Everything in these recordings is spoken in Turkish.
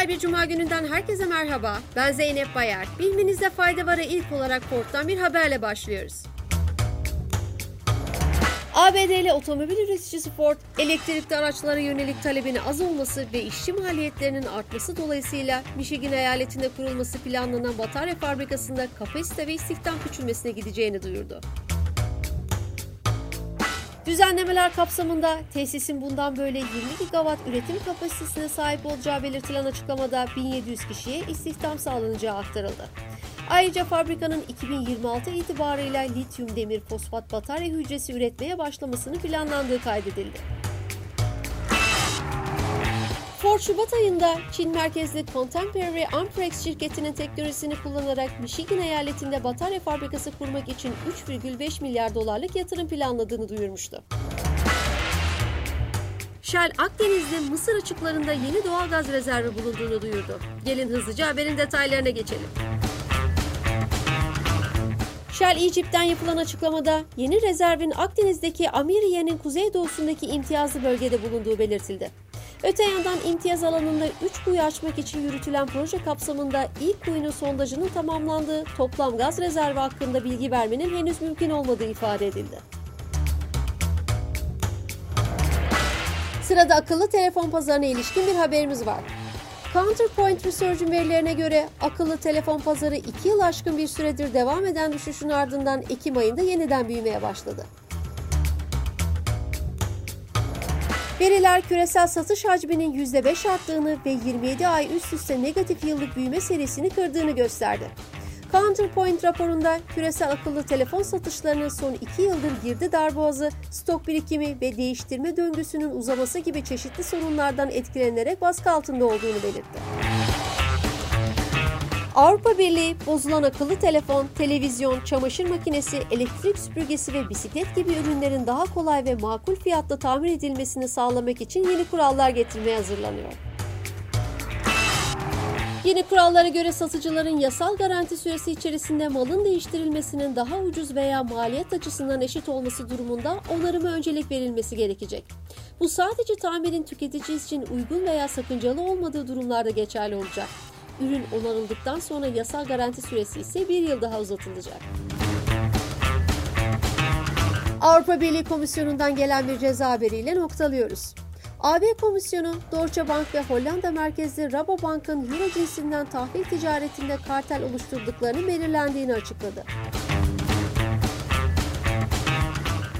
Güzel bir cuma gününden herkese merhaba. Ben Zeynep Bayar. Bilmenizde fayda var'a ilk olarak Ford'dan bir haberle başlıyoruz. ABD'li otomobil üreticisi Ford, elektrikli araçlara yönelik talebin az olması ve işçi maliyetlerinin artması dolayısıyla Michigan eyaletinde kurulması planlanan batarya fabrikasında kapasite ve istihdam küçülmesine gideceğini duyurdu. Düzenlemeler kapsamında tesisin bundan böyle 20 gigawatt üretim kapasitesine sahip olacağı belirtilen açıklamada 1700 kişiye istihdam sağlanacağı aktarıldı. Ayrıca fabrikanın 2026 itibarıyla lityum demir fosfat batarya hücresi üretmeye başlamasını planlandığı kaydedildi. Ford Şubat ayında Çin merkezli Contemporary Amperex şirketinin teknolojisini kullanarak Michigan eyaletinde batarya fabrikası kurmak için 3,5 milyar dolarlık yatırım planladığını duyurmuştu. Shell Akdeniz'de Mısır açıklarında yeni doğal gaz rezervi bulunduğunu duyurdu. Gelin hızlıca haberin detaylarına geçelim. Shell Egypt'ten yapılan açıklamada yeni rezervin Akdeniz'deki Amiriye'nin kuzeydoğusundaki imtiyazlı bölgede bulunduğu belirtildi. Öte yandan imtiyaz alanında 3 kuyu açmak için yürütülen proje kapsamında ilk kuyunun sondajının tamamlandığı toplam gaz rezervi hakkında bilgi vermenin henüz mümkün olmadığı ifade edildi. Sırada akıllı telefon pazarına ilişkin bir haberimiz var. Counterpoint Research'ın verilerine göre akıllı telefon pazarı 2 yıl aşkın bir süredir devam eden düşüşün ardından Ekim ayında yeniden büyümeye başladı. Veriler küresel satış hacminin %5 arttığını ve 27 ay üst üste negatif yıllık büyüme serisini kırdığını gösterdi. Counterpoint raporunda küresel akıllı telefon satışlarının son 2 yıldır girdi darboğazı, stok birikimi ve değiştirme döngüsünün uzaması gibi çeşitli sorunlardan etkilenerek baskı altında olduğunu belirtti. Avrupa Birliği bozulan akıllı telefon, televizyon, çamaşır makinesi, elektrik süpürgesi ve bisiklet gibi ürünlerin daha kolay ve makul fiyatla tamir edilmesini sağlamak için yeni kurallar getirmeye hazırlanıyor. Yeni kurallara göre satıcıların yasal garanti süresi içerisinde malın değiştirilmesinin daha ucuz veya maliyet açısından eşit olması durumunda onarıma öncelik verilmesi gerekecek. Bu sadece tamirin tüketici için uygun veya sakıncalı olmadığı durumlarda geçerli olacak. Ürün onarıldıktan sonra yasal garanti süresi ise bir yıl daha uzatılacak. Avrupa Birliği Komisyonu'ndan gelen bir ceza haberiyle noktalıyoruz. AB Komisyonu, Deutsche Bank ve Hollanda merkezli Rabobank'ın Euro cinsinden tahvil ticaretinde kartel oluşturduklarını belirlendiğini açıkladı.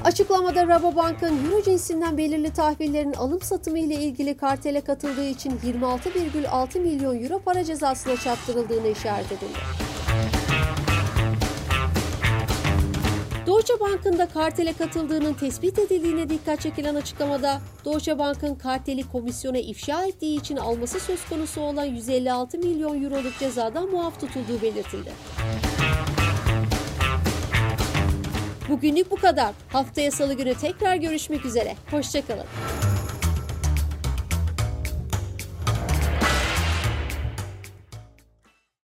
Açıklamada Rabobank'ın Euro cinsinden belirli tahvillerin alım satımı ile ilgili kartele katıldığı için 26,6 milyon euro para cezasına çarptırıldığını işaret edildi. Deutsche Bank'ın da kartele katıldığının tespit edildiğine dikkat çekilen açıklamada, Deutsche Bank'ın karteli komisyona ifşa ettiği için alması söz konusu olan 156 milyon euroluk cezadan muaf tutulduğu belirtildi. Bugünlük bu kadar. Haftaya salı günü tekrar görüşmek üzere. Hoşçakalın.